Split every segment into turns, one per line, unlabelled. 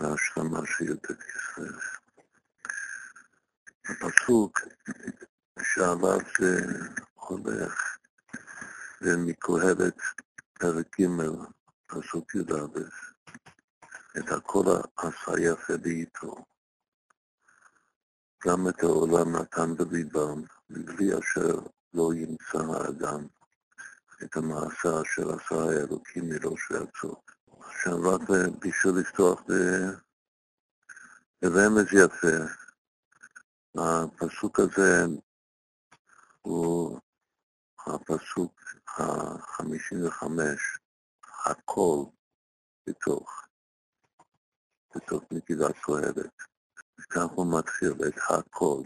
ההשלמה של י"ט כסלו. הפסוק שעליו זה הולך זה מקהלת פרק ג', פסוק י"א, את הכל עשה יפה בעיתו. גם את העולם נתן בליבם, מבלי אשר לא ימצא האדם את המעשה אשר עשה האלוקים מראש ועצור. עכשיו רק בשביל לפתוח ברמז יפה, הפסוק הזה הוא הפסוק ה-55, הכל בתוך, בתוך נקידת קהלת. וכך הוא מתחיל את הכל.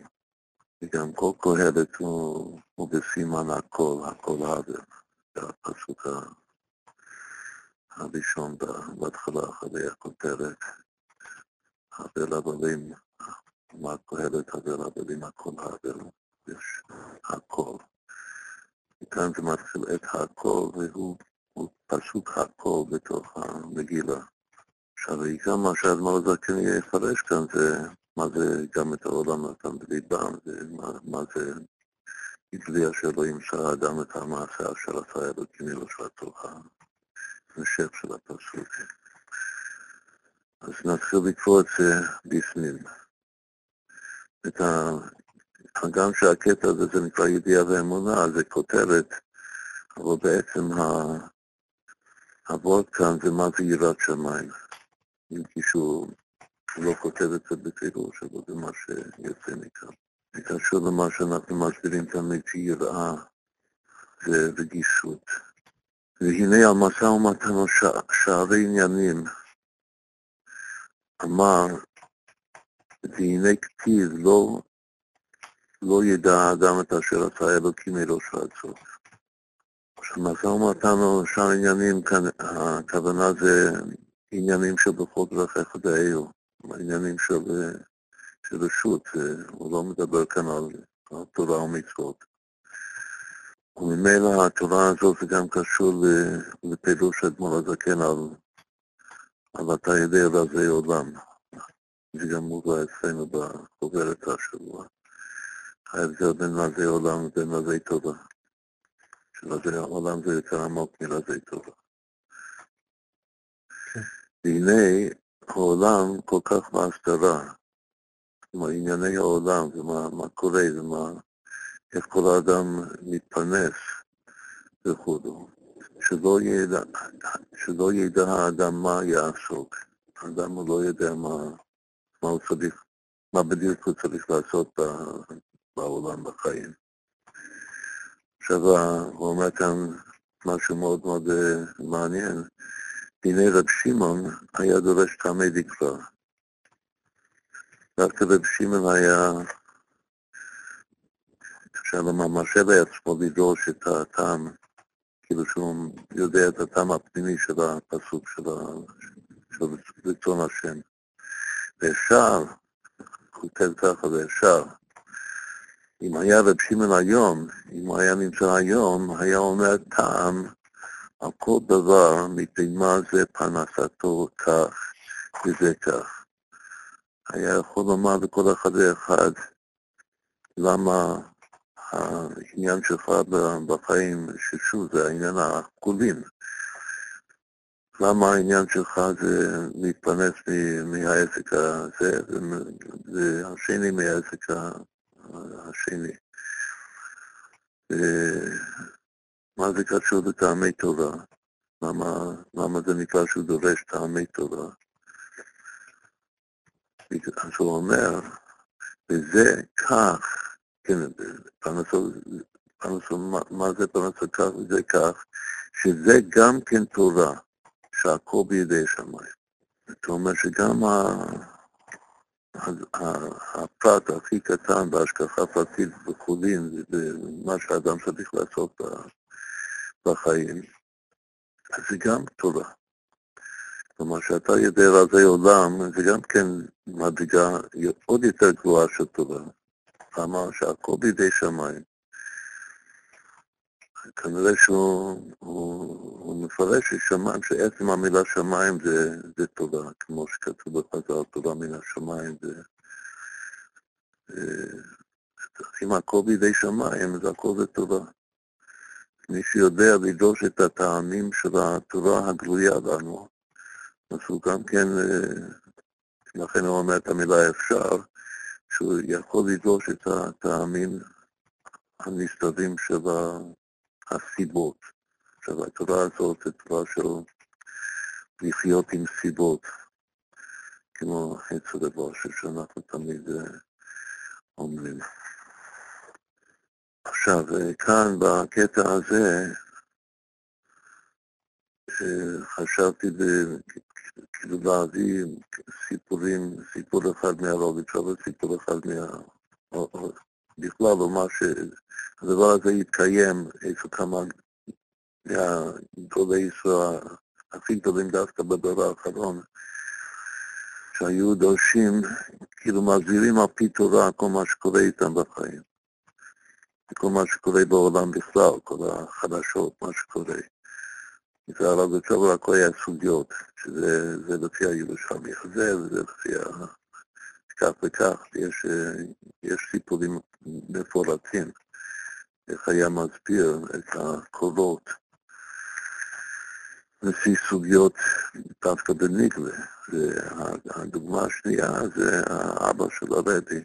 וגם כל קהלת הוא, הוא בסימן הכל, הכל האוויר. זה הפסוק הראשון בהתחלה, אחרי הכותרת. האוויר לבלים, מה קהלת האוויר לבלים, הכל האוויר. יש הכל. וכאן זה מתחיל את הכל, והוא פסוק הכל בתוך המגילה. עכשיו, גם מה שהאדמו"ר הזקן יפרש כאן זה מה זה גם את העולם נתן בליבם, ומה זה מבלי אשר לא ימצא האדם את המעשה אשר עשה אלוקים ירושתו, המשך של הפסוק. אז נתחיל לקרוא את זה בפנים. את ה... הגם שהקטע הזה זה נקרא ידיעה ואמונה, זה כותרת, אבל בעצם הוורד כאן זה מה זה יראת שמיים. אם כשהוא לא כותב את זה בפירוש, אבל זה מה שיוצא מכאן. זה קשור למה שאנחנו מסבירים תמיד שיראה זה רגישות. והנה המשא ומתן שערי עניינים אמר, והנה כתיב לא, לא ידע האדם את אשר עשה אלוקים מראש ועד סוף. עכשיו משא ומתן או שער עניינים, הכוונה זה עניינים של בכל דרכיך דאהו. העניינים של, של רשות, הוא לא מדבר כאן על תורה ומצוות. וממילא התורה הזאת זה גם קשור לפירוש אדמו"ר הזקן על, על אתה יודע רזי עולם. זה גם מובא אצלנו בחוברת השבוע. ההבדל בין רזי עולם לבין רזי תורה. שרזי עולם זה יותר עמוק מרזי תורה. והנה העולם כל כך בהסתרה, כלומר ענייני העולם ומה מה קורה ומה, איך כל האדם מתפרנס וכו', שלא ידע, האדם מה יעסוק. האדם לא יודע מה, מה הוא צריך, מה בדיוק הוא צריך לעשות בעולם, בחיים. עכשיו הוא אומר כאן משהו מאוד מאוד אה, מעניין. הנה רב שמעון היה דורש טעמי דקלה. דווקא רב שמעון היה, אפשר לומר, מרשה לעצמו לדרוש את הטעם, כאילו שהוא יודע את הטעם הפנימי של הפסוק של, רצון השם. ואפשר, כותב ככה, ואפשר, אם היה רב שמעון היום, אם היה נמצא היום, היה אומר טעם על כל דבר, מפני מה זה פרנסתו כך וזה כך. היה יכול לומר לכל אחד ואחד למה העניין שלך בחיים, ששוב זה העניין הכולים, למה העניין שלך זה להתפרנס מהעסק הזה, והשני מהעסק השני. מה זה קשור לטעמי תורה? למה, למה זה נקרא שהוא דורש טעמי תורה? אז הוא אומר, וזה כך, כן, פרנסו, מה זה פרנסו כך וזה כך, שזה גם כן תורה, שהכל בידי שמיים. זאת אומרת שגם הפרט הכי קטן בהשגחה פרטית בחולין, ומה שאדם צריך לעשות בחיים, זה גם תורה. כלומר, שאתה יודע רזי עולם, זה גם כן מדרגה עוד יותר גבוהה של תורה. למה? שהכל בידי שמיים. כנראה שהוא הוא, הוא מפרש ששמיים, שעצם המילה שמיים זה, זה תורה, כמו שכתוב בחז"ל, תורה מן השמיים. זה, אם הכל בידי שמיים, אז הכל זה תורה. מי שיודע לדרוש את הטעמים של התורה הגלויה לנו, אז הוא גם כן, לכן הוא אומר את המילה אפשר, שהוא יכול לדרוש את הטעמים הנסתרים של הסיבות. עכשיו, התורה הזאת זה תורה של לחיות עם סיבות, כמו עץ הדבר שאנחנו תמיד אה, אומרים. עכשיו, אה, כאן בקטע הזה, אה, חשבתי כאילו להביא סיפורים, סיפור אחד מהרוביץ', אבל סיפור אחד מה... בכלל, או מה שהדבר הזה יתקיים אצל כמה מהגדולי ישראל הכי גדולים דווקא בדבר האחרון, שהיו דורשים, כאילו מזהירים על פי תורה כל מה שקורה איתם בחיים. כל מה שקורה בעולם בכלל, כל החדשות, מה שקורה. הרב בצובר הכל היה סוגיות, שזה לפי הירושלמי הזה, וזה לפי ה... כך וכך, יש, יש סיפורים מפורטים, איך היה מסביר את הקולות לפי סוגיות דווקא בניגלה. והדוגמה השנייה זה האבא של הרבי,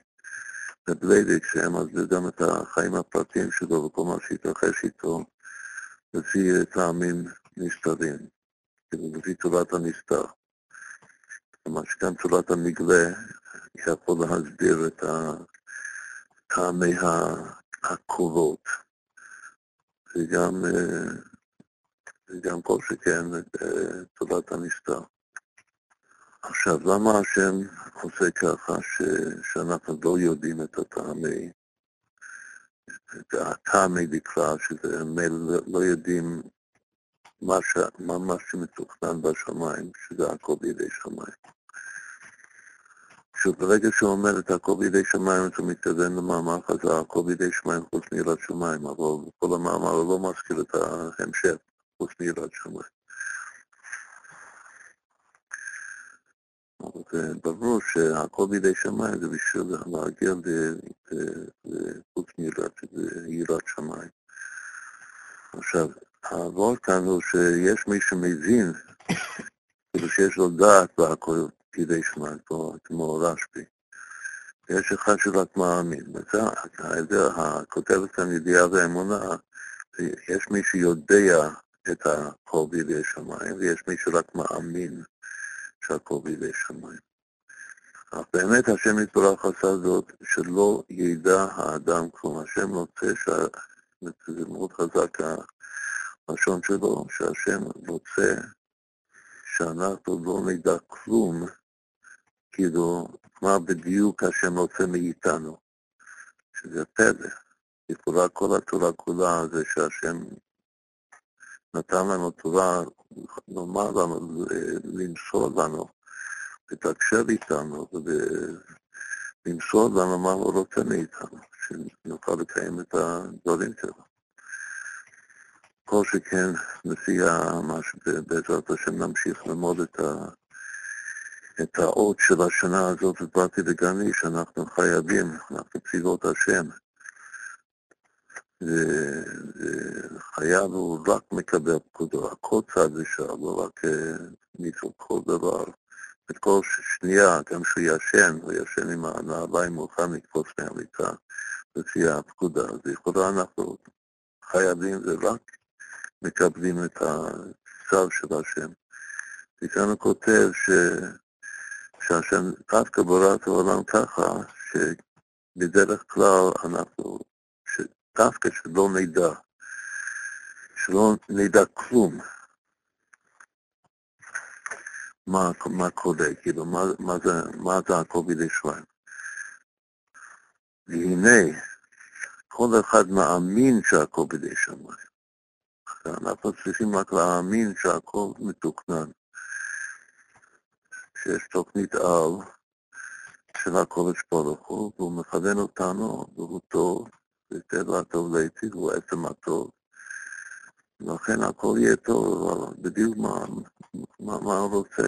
ובליידיק, שהם מסביר גם את החיים הפרטיים שלו וכל מה שהתרחש איתו לפי טעמים נסתרים, כאילו לפי צורת הנסתר. כלומר שגם צורת הנגלה יכול להסביר את טעמי הקולות, וגם, וגם כל שכן צורת הנסתר. עכשיו, למה השם עושה ככה ש, שאנחנו לא יודעים את הטעמי, את הטעמי בכלל, שזה לא יודעים מה, ש, שמתוכנן בשמיים, שזה הכל בידי שמיים. שוב, ברגע שהוא אומר את הכל בידי שמיים, אז הוא מתכוון למאמר חזר, הכל בידי שמיים חוץ מיראת שמיים, אבל כל המאמר לא מזכיר את ההמשך, חוץ מיראת שמיים. ברור שהכל בידי שמיים זה בשביל להגיע לחוץ מיראת שמיים. עכשיו, כאן הוא שיש מי שמבין, כאילו שיש לו דעת והכל בידי שמיים, כמו רשב"י. יש אחד שרק מאמין. הכותבת כאן ידיעה ואמונה, יש מי שיודע את הכל בידי שמיים, ויש מי שרק מאמין. שהכל בידי שמיים. אך באמת השם יתברך עשה זאת, שלא ידע האדם כלום. השם רוצה, ש... זה מאוד חזק הלשון שלו, שהשם רוצה שאנחנו לא נדע כלום, כאילו, מה בדיוק השם רוצה מאיתנו. שזה פלא. לכאורה כל התורה כולה זה שהשם נתן לנו תורה, לומר לנו, למסור לנו, לתקשר איתנו ולמסור לנו מה הוא רוצה מאיתנו, שנוכל לקיים את הדברים שלו. כל שכן, לפי מה שבעזרת השם נמשיך ללמוד את, ה, את האות של השנה הזאת, ובאתי לגני, שאנחנו חייבים, אנחנו צבאות השם. וחייל הוא רק מקבל פקודו, הכל צד ושם, לא רק מישהו כל דבר. את כל שנייה, גם כשהוא ישן, הוא ישן עם הנעליים מוכן לקפוץ מהמיטה לפי הפקודה. אז לכאורה אנחנו חייבים ורק מקבלים את הצו של השם. וכאן הוא כותב ש... שהשם דווקא ברא את העולם ככה, שבדרך כלל אנחנו דווקא שלא נדע, שלא נדע כלום מה, מה קורה, כאילו, מה, מה, זה, מה זה. והנה, כל אחד מאמין שהכל בידי. אנחנו צריכים רק להאמין שהכל מתוקנן, שיש תוכנית על של הקודש ברוך הוא, והוא מכוון אותנו, והוא טוב, וטבע הטוב להיטיב הוא עצם הטוב, לכן הכל יהיה טוב, אבל בדיוק מה, מה, מה הוא רוצה,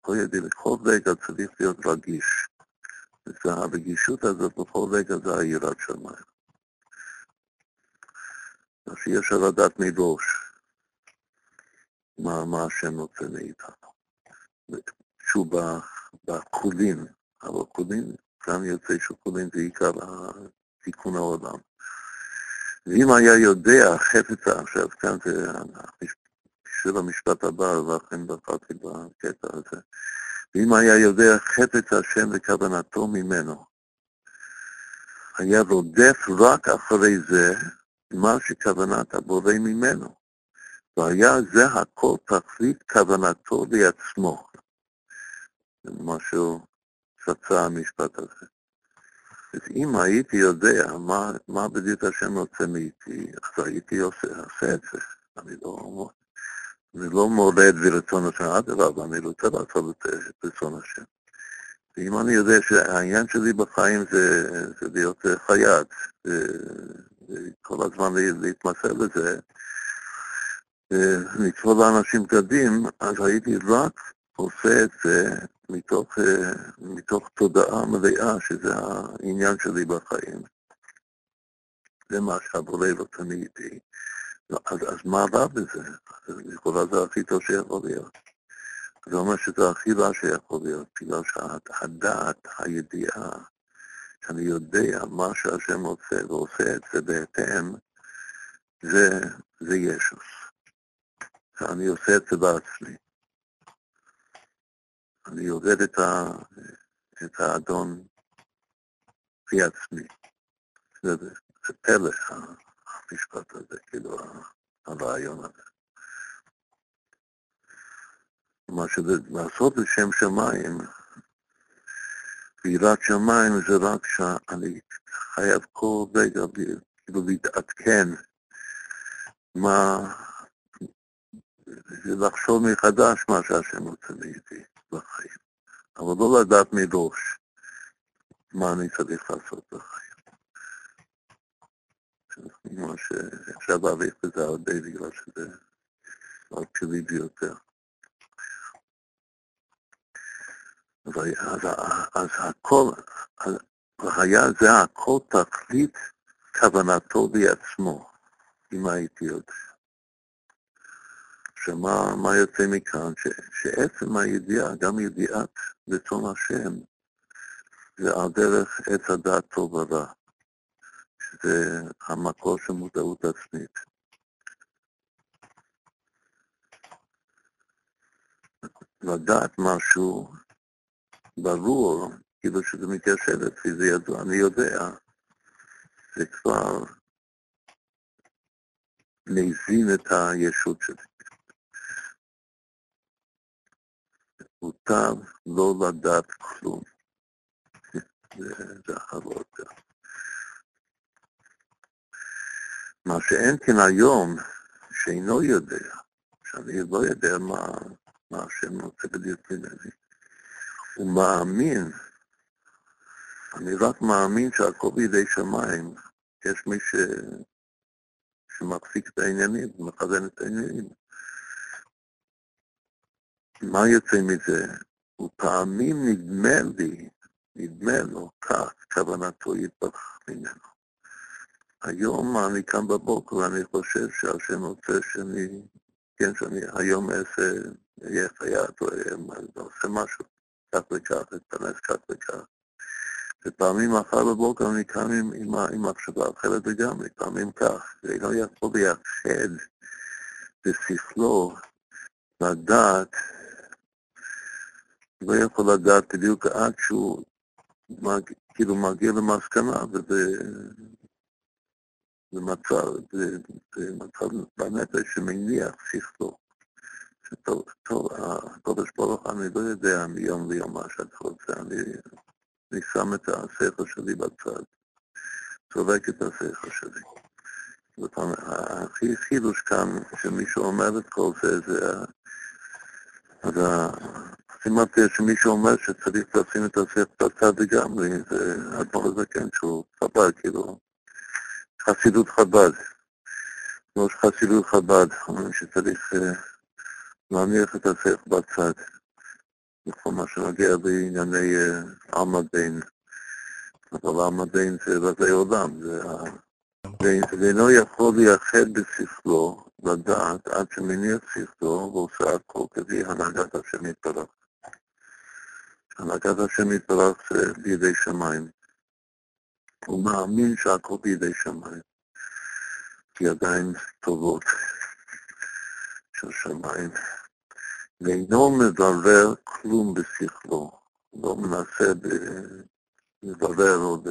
כל ידי, בכל רגע צריך להיות רגיש. והרגישות הזאת בכל רגע זה היראת שמיים. אז אפשר לדעת מראש מה, מה השם רוצה מאיתנו. שוב, בכולין, אבל כולין, כאן יוצא שכולין זה עיקר תיקון העולם. ואם היה יודע חפץ עכשיו, כאן זה בשביל המשפט הבא, ולכן בחרתי בקטע הזה. ואם היה יודע חפץ השם וכוונתו ממנו, היה רודף רק אחרי זה מה שכוונת הבורא ממנו, והיה זה הכל תכלית כוונתו לעצמו. זה משהו צצה המשפט הזה. אז אם הייתי יודע מה, מה בדיוק השם רוצה מאיתי, אז הייתי עושה, עושה את זה. אני לא, אני לא מורד ברצון השם, אדרבה, אני רוצה לעשות את רצון השם. ואם אני יודע שהעניין שלי בחיים זה, זה להיות חייט, הזמן להתמסר לזה, ולצפות לאנשים בגדים, אז הייתי רק עושה את זה מתוך, מתוך תודעה מלאה שזה העניין שלי בחיים. זה מה שהבורא רוצה מאיתי. אז, אז מה רע בזה? לכאורה זה הכי טוב שיכול להיות. זה אומר שזה הכי רע שיכול להיות, בגלל שהדעת, הידיעה, שאני יודע מה שהשם רוצה ועושה את זה בהתאם, זה, זה ישוס. אני עושה את זה בעצמי. אני עובד את, ה, את האדון פי עצמי. זה, זה פלא, המשפט הזה, כאילו, הרעיון הזה. מה שלעשות לשם שמיים, ויראת שמיים זה רק שאני חייב כל רגע כאילו להתעדכן מה, לחשוב מחדש מה שהשם רוצה מאיתי בחיים, אבל לא לדעת מראש מה אני צריך לעשות בחיים. מה שאפשר להביך בזה הרבה בגלל שזה כלי ביותר. אז, אז הכל, היה זה הכל תכלית כוונתו בעצמו, הייתי יודע. שמה יוצא מכאן? ש, שעצם הידיעה, גם ידיעת רצון השם, זה על דרך עץ הדת טוב ורע. שזה המקור של מודעות עצמית. לדעת משהו ברור, כאילו שזה מתיישב אצלי, זה ידוע, אני יודע, זה כבר מזין את הישות שלי. מוטב לא לדעת כלום. זה אחרות גם. מה שאין כן היום, שאינו יודע, שאני לא יודע מה, מה השם רוצה בדיוק ממני, הוא מאמין, אני רק מאמין שהכל בידי שמיים, יש מי ש... שמחזיק את העניינים, מכוון את העניינים. מה יוצא מזה? ופעמים נדמה לי, נדמה לו כך, כוונתו יתברך ממנו. היום אני קם בבוקר ואני חושב שהשם רוצה שאני, כן, שאני היום אעשה, אהיה חייט או אעשה משהו, כך וכך, אתכנס כך וכך. ופעמים מחר בבוקר אני קם עם, עם, עם מחשבה אחרת לגמרי, פעמים כך, ואינו יכול לייחד בשכלו לדעת, לא יכול לדעת בדיוק עד שהוא כאילו מגיע למסקנה, וזה זה מצב, זה, זה מצב בנפש שמניח שכלו. שטוב, טוב, הקודש ברוך אני לא יודע מיום ליום מה שאתה רוצה, אני, אני שם את השכל שלי בצד, צורק את השכל שלי. הכי חידוש כאן, שמישהו אומר את כל זה, זה... אז שימת לב שמישהו אומר שצריך לשים את השכל בצד לגמרי, זה הדבר הזה כן, שהוא חבל, כאילו, חסידות חב"ד. ראש חסידות חב"ד, אומרים שצריך אה, להניח את השכל בצד, בכל מה שנוגע בענייני עלמא דין. אבל עלמא דין זה רזי עולם, ואינו יכול לייחד בשכלו, לדעת, עד שמניח שכלו ועושה הכל כפי הנהגת השם יתברך. הנהגת השם יתברך זה בידי שמיים. הוא מאמין שהכל בידי שמיים. ידיים טובות של שמיים. ואינו מברר כלום בשכלו. לא מנסה לברר או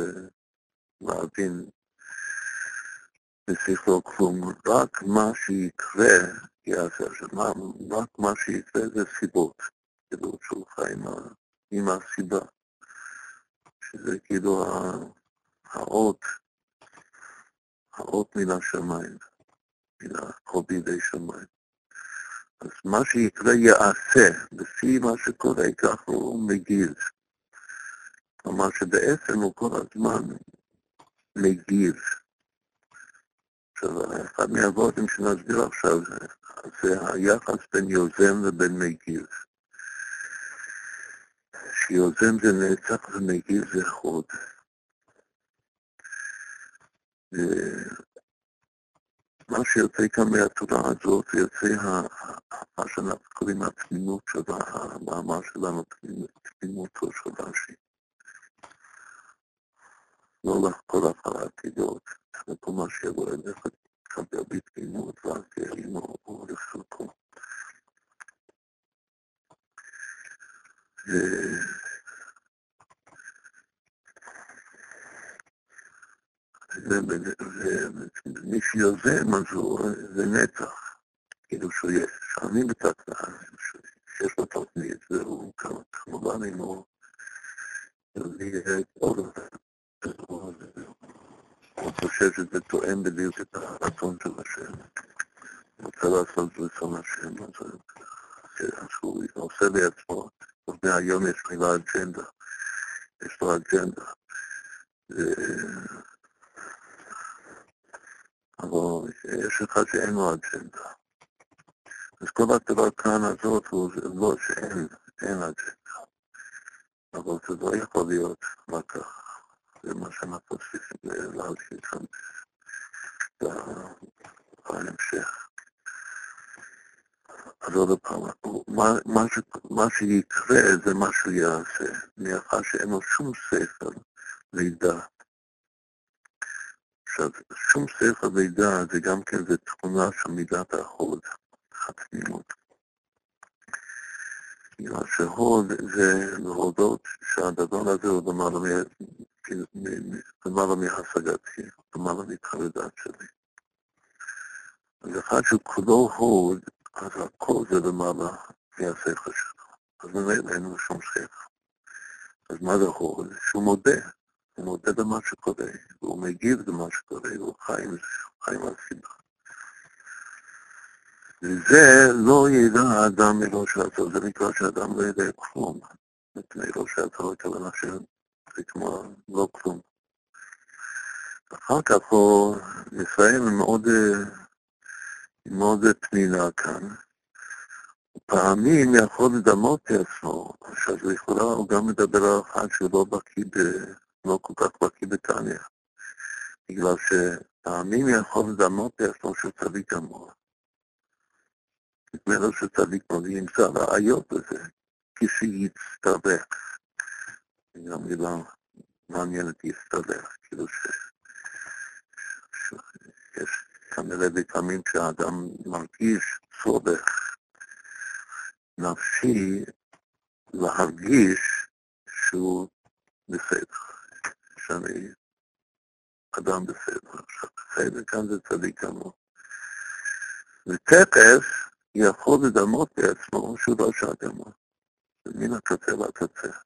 להבין בשכלו כלום, רק מה שיקרה יעשה. עכשיו, רק מה שיקרה זה סיבות, כאילו שהוא חי עם, עם הסיבה, שזה כאילו האות, האות מן השמיים, מן הכל בידי שמיים. אז מה שיקרה יעשה, לפי מה שקורה, כך הוא מגיב. כלומר שבעצם הוא כל הזמן מגיב. עכשיו, אחד מהוורדים שנסביר עכשיו זה היחס בין יוזם לבין מגיב. שיוזם זה נצח ומגיב זה חוד. מה שיוצא כאן מהתורה הזאת, זה יוצא מה שאנחנו קוראים התמימות של המאמר שלנו, תמימותו של רש"י. לא לכל הפרעתיות. וכל מה שיבוא אליך תקבל בתמימות ואז תהיה עמו ולחלקו. ומי שיוזם אז הוא, זה נצח, כאילו שיש, שאני בתת שיש לו תוכנית, והוא כמובן אם הוא יביא עוד הוא חושב שזה תואם בדיוק את הרצון של השם. הוא רוצה לעשות רצון השם, אז הוא עושה בעצמו, מהיום יש לי אג'נדה, יש לו אג'נדה. אבל יש אחד שאין לו אג'נדה. אז כל הדבר כאן הזאת הוא לא שאין, אין אג'נדה. אבל זה לא יכול להיות רק ככה. זה מה שאנחנו צריכים כאן בהמשך. אז עוד פעם, מה, מה, ש, מה שיקרה זה מה שהוא יעשה, מאחר שאין לו שום שכל לידה. עכשיו, שום שכל לידה זה גם כן, זה תכונה של מידת ההוד, התמימות. בגלל שהוד זה להודות שהדבר הזה הוא למעלה מהשגתי, למעלה מתחרדת שלי. אז אחד שכולו הוד, אז הכל זה למעלה מהשכל שלו. אז ממילא אין לו שום שכל. אז מה זה הוד? שהוא מודה. הוא מודה במה שקורה, והוא מגיב למה שקורה, והוא חי עם זה, חי עם הסיבה. וזה לא ידע האדם מלא שעתו, זה נקרא שאדם לא ידע כלום. מפני לא שעתו, הכוונה זה כמו לא כלום. אחר כך הוא מסיים מאוד, מאוד פנינה כאן. פעמים יכול לדמות לעצמו, עכשיו לכאורה הוא גם מדבר על אחד שהוא לא בקיא, לא כל כך בקיא בתניא. בגלל שפעמים יכול לדמות לעצמו שהוא צדיק גמור. נדמה לו שצדיק גמור ימצא ראיות לזה, כשיצטרך. גם מילה מעניינת להסתבך, כאילו ש... שיש כנראה לפעמים שהאדם מרגיש צורך נפשי להרגיש שהוא בסדר, שאני אדם בסדר. עכשיו, בסדר כאן זה צדיק כמוהו. ותכף יכול לדמות לעצמו שהוא לא שעה גמור. מן הקצה לקצה.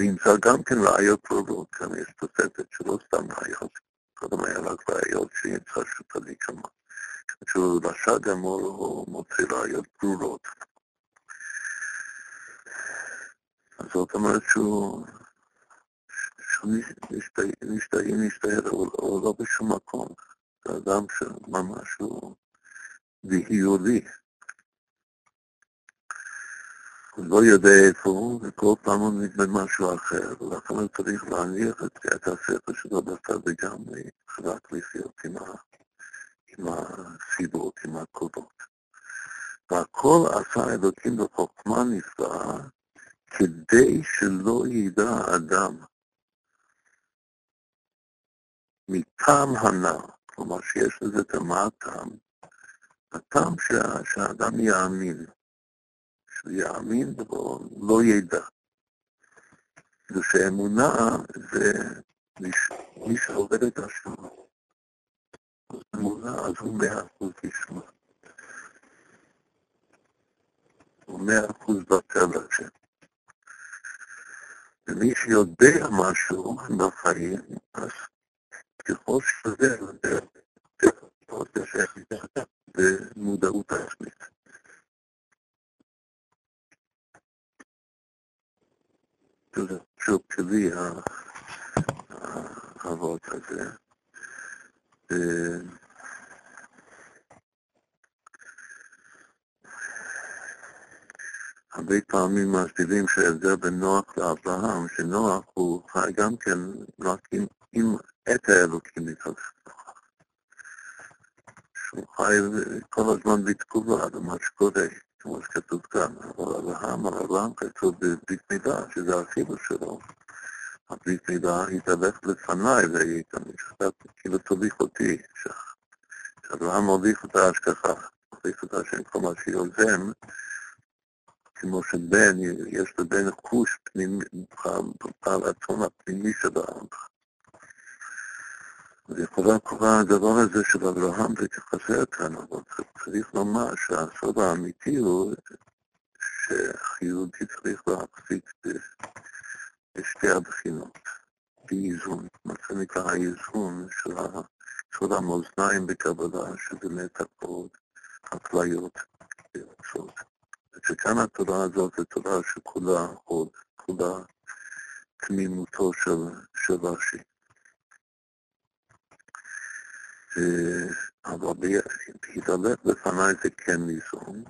נמצא גם כן ראיות קרובות, כאן יש תוספת שלא סתם ראיות, קודם היה רק ראיות שנמצא שהוא צדיק שם. כשהוא רשע גמור הוא מוצא ראיות ברורות. זאת אומרת שהוא, משתהה, משתהה, הוא לא בשום מקום. זה אדם שממש הוא דהיולי. הוא לא יודע איפה הוא, וכל פעם הוא נדמה משהו אחר, ולכן הוא צריך להניח את, את הספר שלו בצד לגמרי, רק לחיות עם, הסיבות, עם הקולות. והכל עשה אלוקים בחוכמה נפלאה, כדי שלא ידע אדם מטעם הנ"ל, כלומר שיש לזה את הטעם, הטעם שהאדם יאמין. שהוא יאמין ולא ידע. זה שאמונה זה מי שעובד את השם. אמונה אז הוא מאה אחוז ישמע. הוא מאה אחוז בצד השם. ומי שיודע משהו בחיים, אז ככל שזה יותר, שייך במודעות עצמית. שזה שוב טבעי האבות הזה. הרבה פעמים מסבירים שההבדל בין נוח לאברהם, שנוח הוא חי גם כן רק עם, עם את האלוקים מתוך שהוא חי כל הזמן בתגובה למה שקורה. כמו שכתוב כאן, אבל אברהם, אברהם כתוב בברית מידה, שזה החיבור שלו. הברית מידה התהלך לפניי והיא כאילו תוליך אותי, שאברהם מוליך את ההשגחה, מוליך את השם, כל מה שיוזם, כמו שבן, יש לבן חוש פנימי, בעל רצון הפנימי של האבא. ויכולה קורה הדבר הזה של אברהם ותחסר כאן, אבל צריך לומר שהסוד האמיתי הוא שיהודי צריך להחזיק בשתי הבחינות, באיזון, מה שנקרא האיזון של, של המאזניים בקבלה, שבאמת הכל הכליות ויוצאות. שכאן התורה הזאת זו תורה שכולה עוד, כולה תמימותו של, של רש"י. אבל בהתהלך לפניי זה כן ליזום.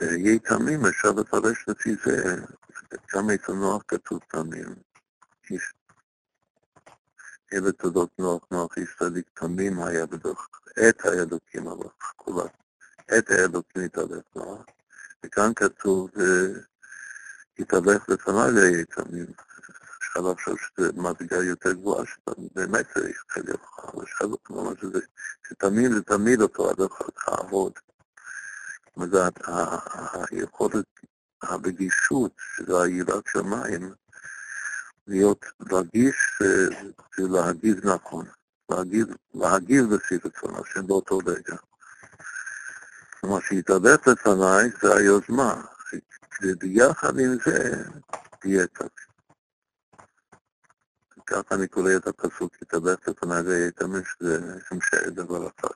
ויהי תמים, אפשר לפרש לפי זה, גם אצל נוח כתוב תמים. אלה תודות נוח, נוח איש צדיק תמים היה בדוח, את האלוקים אבל כולה, את האלוקים התהלך נוח. וכאן כתוב, התהלך לפניי ויהי תמים. אפשר לחשוב שזו מדרגה יותר גבוהה, שבאמת צריך להיות חכם, אפשר לומר שזה, שתמיד זה תמיד אותו הדרך לעבוד. זאת אומרת, היכולת, הרגישות של היראת שמיים, להיות רגיש זה להגיב נכון, להגיב, לפי רצון השם באותו רגע. כלומר, שהתהלך לפניי זה היוזמה, וביחד עם זה תהיה תקציב. ככה אני קורא את הפסוק, יתהלך לפניי ויתאמן שזה המשך דבר אחד.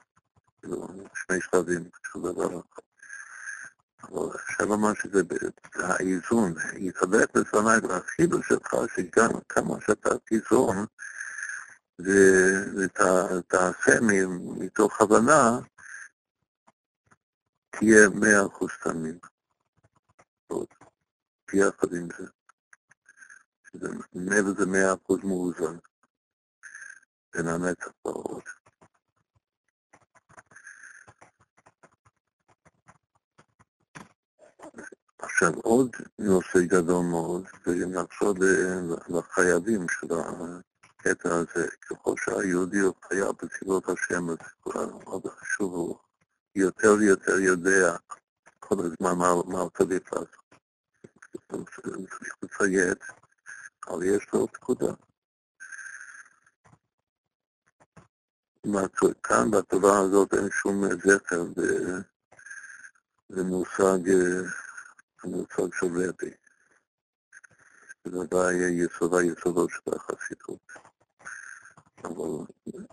כאילו, שני שלבים של דבר אחד. אבל אפשר לומר שזה האיזון, יתהלך לפניי והחידוש שלך, שגם כמה שאתה תיזון ותעשה מתוך הבנה, תהיה מאה אחוז תמיד. יחד עם זה. ממילא זה מאה אחוז מאוזן בין הנצח והעוד. עכשיו עוד נושא גדול מאוד, אם נחזור לחייבים של הקטע הזה, ככל שהיהודי הוא חייב בצבאות השם, אז מאוד חשוב, הוא יותר ויותר יודע כל הזמן מה הוא צריך לעשות. צריך לציית אבל יש לו פקודה. כאן בתורה הזאת אין שום זכר למושג, המושג של רבי. זה ודאי יסוד היסודות של החסידות. אבל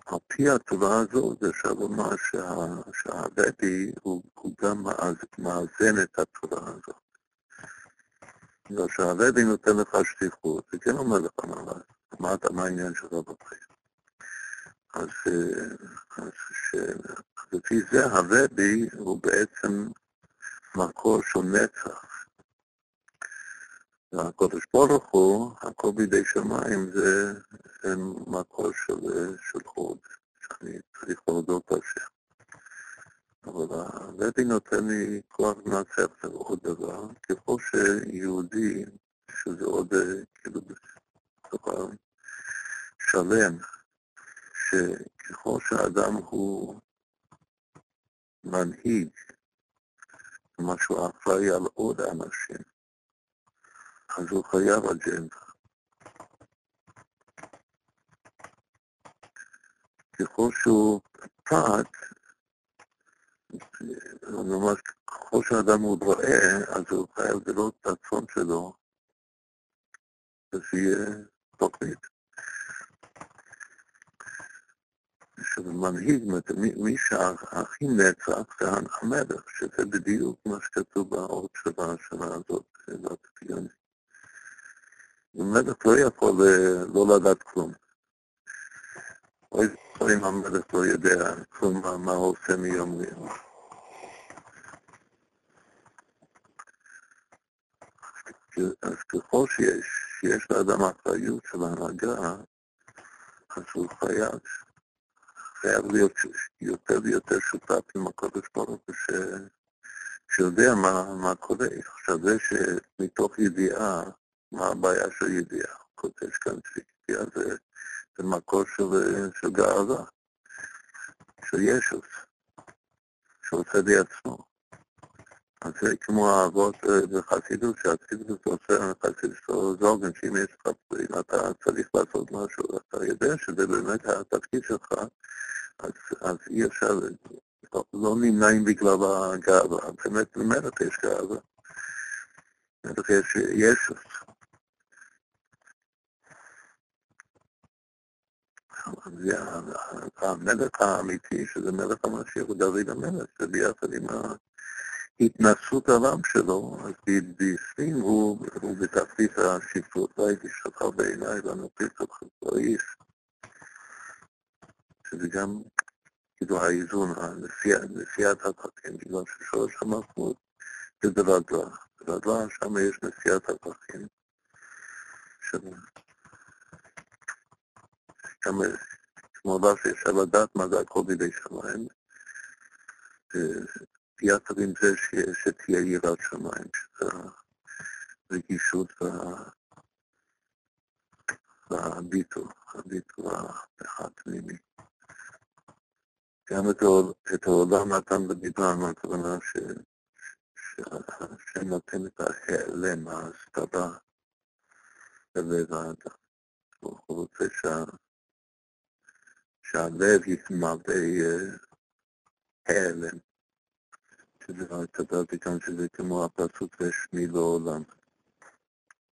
על פי התורה הזאת אפשר לומר שהרבי הוא גם מאזן את התורה הזאת. בגלל שהרבי נותן לך שליחות, זה כן אומר לך מה, מה, מה העניין שלך בחיים. אז, לפי זה הרבי הוא בעצם מקור של נצח. הקודש ברוך הוא, הכל בידי שמיים, זה מקור של, של חוד, שאני צריך להודות השם. אבל הרבי נותן לי כוח לנצח עוד דבר, ככל שיהודי, שזה עוד כאילו דבר שלם, שככל שאדם הוא מנהיג, כלומר שהוא אחראי על עוד אנשים, אז הוא חייב אג'נדה. ככל שהוא פרט, ממש ככל שאדם הוא רואה, אז הוא חייב לראות את הרצון שלו, ושיהיה תוכנית. שמנהיג, מי שהכי נצח זה המלך, שזה בדיוק מה שכתוב באות של השנה הזאת, בציוני. המלך לא יכול לא לדעת כלום. אוי אם המלך לא יודע כלום מה הוא עושה מיום ליום. אז ככל שיש, שיש לאדם אחריות של ההנהגה, אז הוא חייב, חייב להיות יותר ויותר שותף עם הקודש ברוך הוא, שיודע מה, מה קורה. עכשיו זה שמתוך ידיעה מה הבעיה של ידיעה? כותב כאן שידיעה זה, זה מקור של, של גאווה, של ישוס, שעושה לי עצמו. אז זה כמו האבות אה, בחסידות, שהחסידות עושה חסידות זוגן, שאם יש לך, אם אתה צריך לעשות משהו, אתה יודע שזה באמת התפקיד שלך, אז, אז אי אפשר, לא נמנעים בגלל הגאווה, באמת באמת יש גאווה. יש ישוס. זה המלך האמיתי, שזה מלך המשיח, הוא דוד המלך, זה ביחד עם ההתנסות העם שלו, אז בפנים הוא, הוא בתחתית השפרות, ראיתי שלך בעיניי ואנוכי שלך איש, שזה גם כאילו האיזון, נשיאת הפרקים, בגלל ששורש המחמוד זה ברדלה, ברדלה שם יש נשיאת הפרקים. גם מועבר שאפשר לדעת מה זה הכל בידי שמיים, יחד עם זה שתהיה יראת שמיים, שזה הרגישות והביטול, הביטול הפנימי. גם את העולם נתן בדיברנו, הכוונה שהשם נותן את ההיעלם, ההסתרה בלב האדם. הוא רוצה שה... שהלב יתמלא הלם. שזה לא כתבתי כאן שזה כמו הפסוק ושמי לעולם.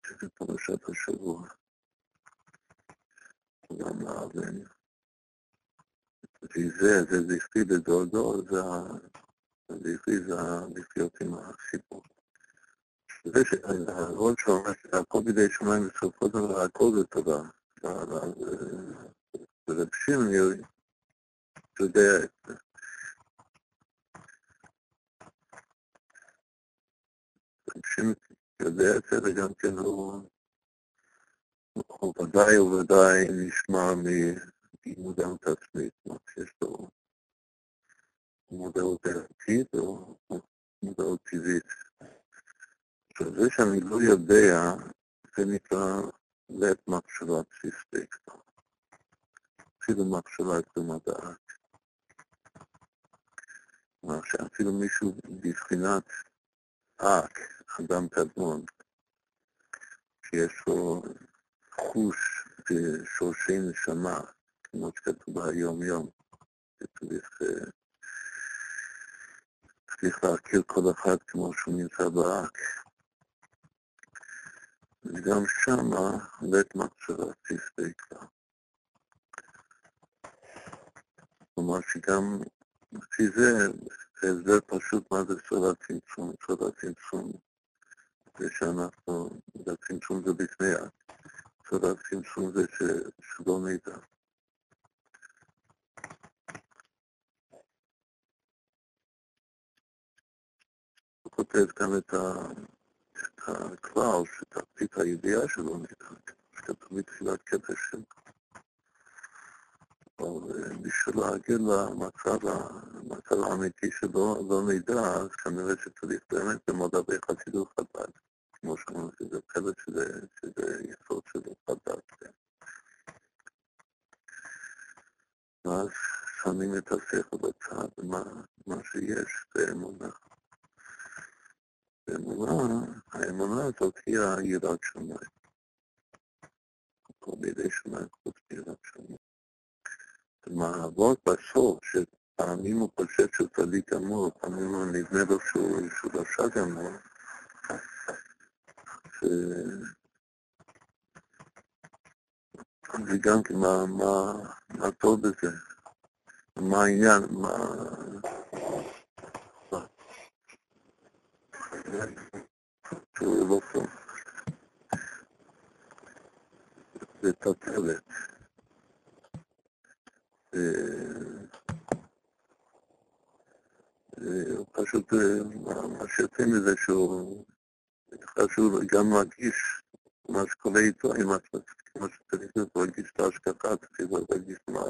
שזה פרשת השבוע. עולם לעלם. וזה, זה זכרי בדודו, זה זכרי זה לחיות עם הסיפור. זה שהרוד שאומר שהכל בידי שמיים בסופו של דבר הכל זה טובה. ורב שמעון יודע את זה. רב שמעון יודע את זה, וגם כן הוא, הוא ודאי וודאי נשמע ממודעות עצמית, כלומר שיש לו מודעות ערכית או מודעות טבעית. עכשיו זה שאני לא יודע, זה נקרא לב מחשבה בסיסית. אפילו מחשבה קדומה דעת. כלומר שאפילו מישהו בבחינת אק, אדם קדמון, שיש לו חוש ושורשי נשמה, כמו שכתוב ביום-יום, שצריך צריך להכיר כל אחד כמו שהוא נמצא באק. וגם שמה בית מחשבה תסתכל כבר. כלומר שגם לפי זה, זה הסבר פשוט מה זה סוד הצמצום. סוד הצמצום ושאנחנו גם צמצום זה בפני את, צורת צמצום זה שלא מידע. הוא כותב כאן את, ה, את הכלל, שתחתית הידיעה שלא מידע, שכתוב מתחילת קטע שלו. אבל אה, בשביל להגיע למצב למצב האמיתי שלא לא נדע, אז כנראה שצריך באמת ללמוד הרבה חסידות חב"ד. כמו שאמרנו, שזה פלט שזה, שזה יסוד של חב"ד. כן. ואז שמים את השכל בצד, מה, מה שיש באמונה. באמונה, האמונה הזאת היא היראת שמיים. כל בידי שמיים חוץ מיראת שמיים. המאבק בסוף, שפעמים הוא חושב שהוא צדיק גמור, פעמים הוא נדמה לו שהוא רשע גמור, וגם כן מה, מה, מה טוב בזה, מה העניין, מה... שהוא לא טוב. זה תצלת. פשוט מה שיוצא מזה שהוא חשוב גם להרגיש מה שקורה איתו, עם כמו שצריך להרגיש את ההשגחה, צריך להרגיש מה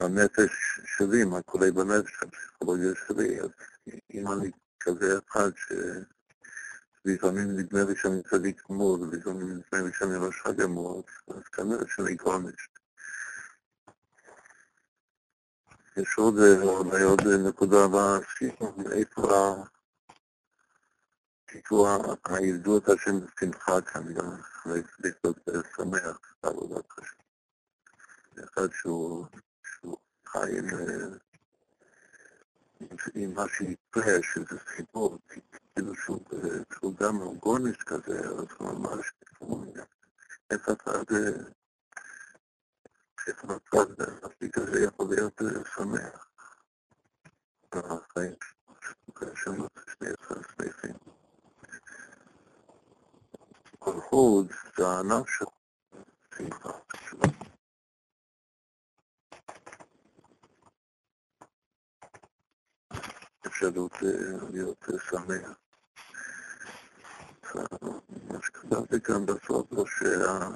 הנפש שלי, מה קורה בנפש, הפסיכולוגיה שלי, אז אם אני כזה אחד שלפעמים נדמה לי שאני צדיק גמור, ולפעמים נדמה לי שאני רשע גמור, אז כנראה שאני גורניש. יש עוד, אולי עוד נקודה איפה כאילו העידוד השם בשמחה כאן, גם צריך להיות שמח בעבודת השם. אחד שהוא חי עם מה שיקרה, שזה סיפור, כאילו שהוא גם גונש כזה, אז ממש, איך אתה שמצב כזה יכול להיות שמח. החיים שם שני חיים. כל חוד זה הענף של שמחה. אפשרות להיות שמח. מה שכתבתי כאן בסוף זה שה...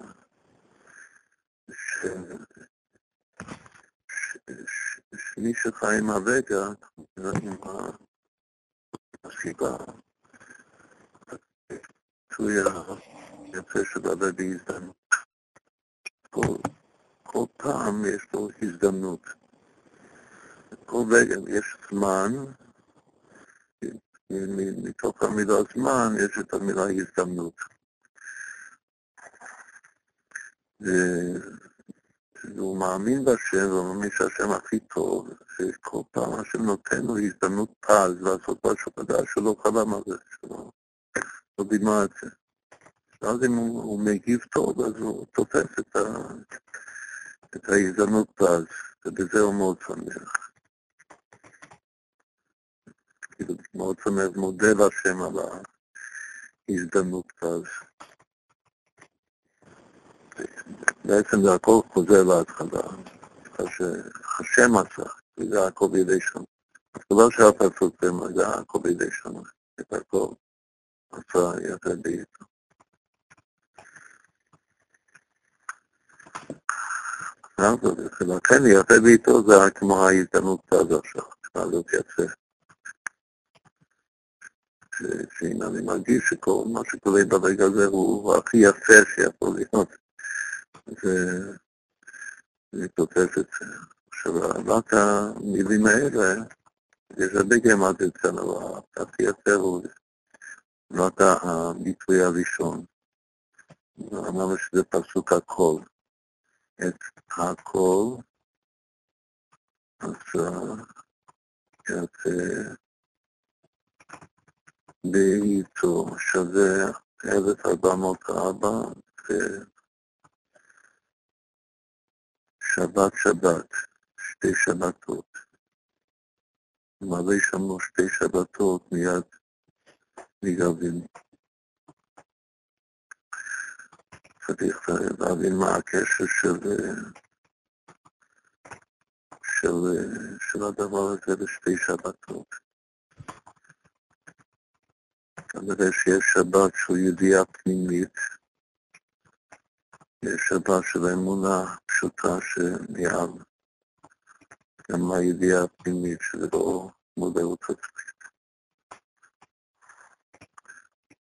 מי שחי עם הרגע, עם הסיבה, הוא יוצא שבא בהזדמנות. כל, כל פעם יש לו הזדמנות. כל רגע יש זמן, מתוך המילה זמן יש את המילה הזדמנות. והוא מאמין בהשם, והוא מאמין שהשם הכי טוב, שכל פעם השם נותן לו הזדמנות פז לעשות משהו חדש שלא חלם על זה, שלא לא דימה את זה. ואז אם הוא, הוא מגיב טוב, אז הוא תופס את, ה, את ההזדמנות פז, ובזה הוא מאוד שמח. כאילו, מאוד שמח, מודה להשם על ההזדמנות פז. בעצם זה הכל חוזר להתחלה, שהשם עשה, וזה הכל בידי שם. זה לא שאף אחד סופר, זה הכל בידי שם, את הכל עשה יחד איתו. ולכן יפה ביתו זה כמו ההזדמנות הזו עכשיו, הזאת יצא. שאם אני מרגיש שכל מה שקורה ברגע הזה הוא הכי יפה שיכול להיות. זה תופס את זה. עכשיו, רק המילים האלה, יש הרבה גרמט אצלנו, הכי יפה הוא רק הביטוי הראשון. אמרנו שזה פסוק הכל. את הכל, אז יוצא באיתו שווה 1404 שבת שבת, שתי שבתות. מלא שמנו שתי שבתות מיד נגרבים. צריך להבין מה הקשר של, של, של הדבר הזה לשתי שבתות. כנראה שיש שבת של ידיעה פנימית, שבת של אמונה פשוטה שמיד, גם הידיעה הפנימית שזה לא מודעות עצמית.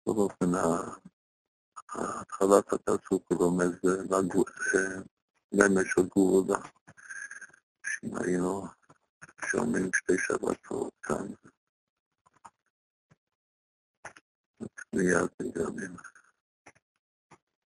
בכל אופן, התחלת הפסוק רומז למש של גבולה, שאם היינו שומעים שתי שבתות כאן, מיד נגרמים.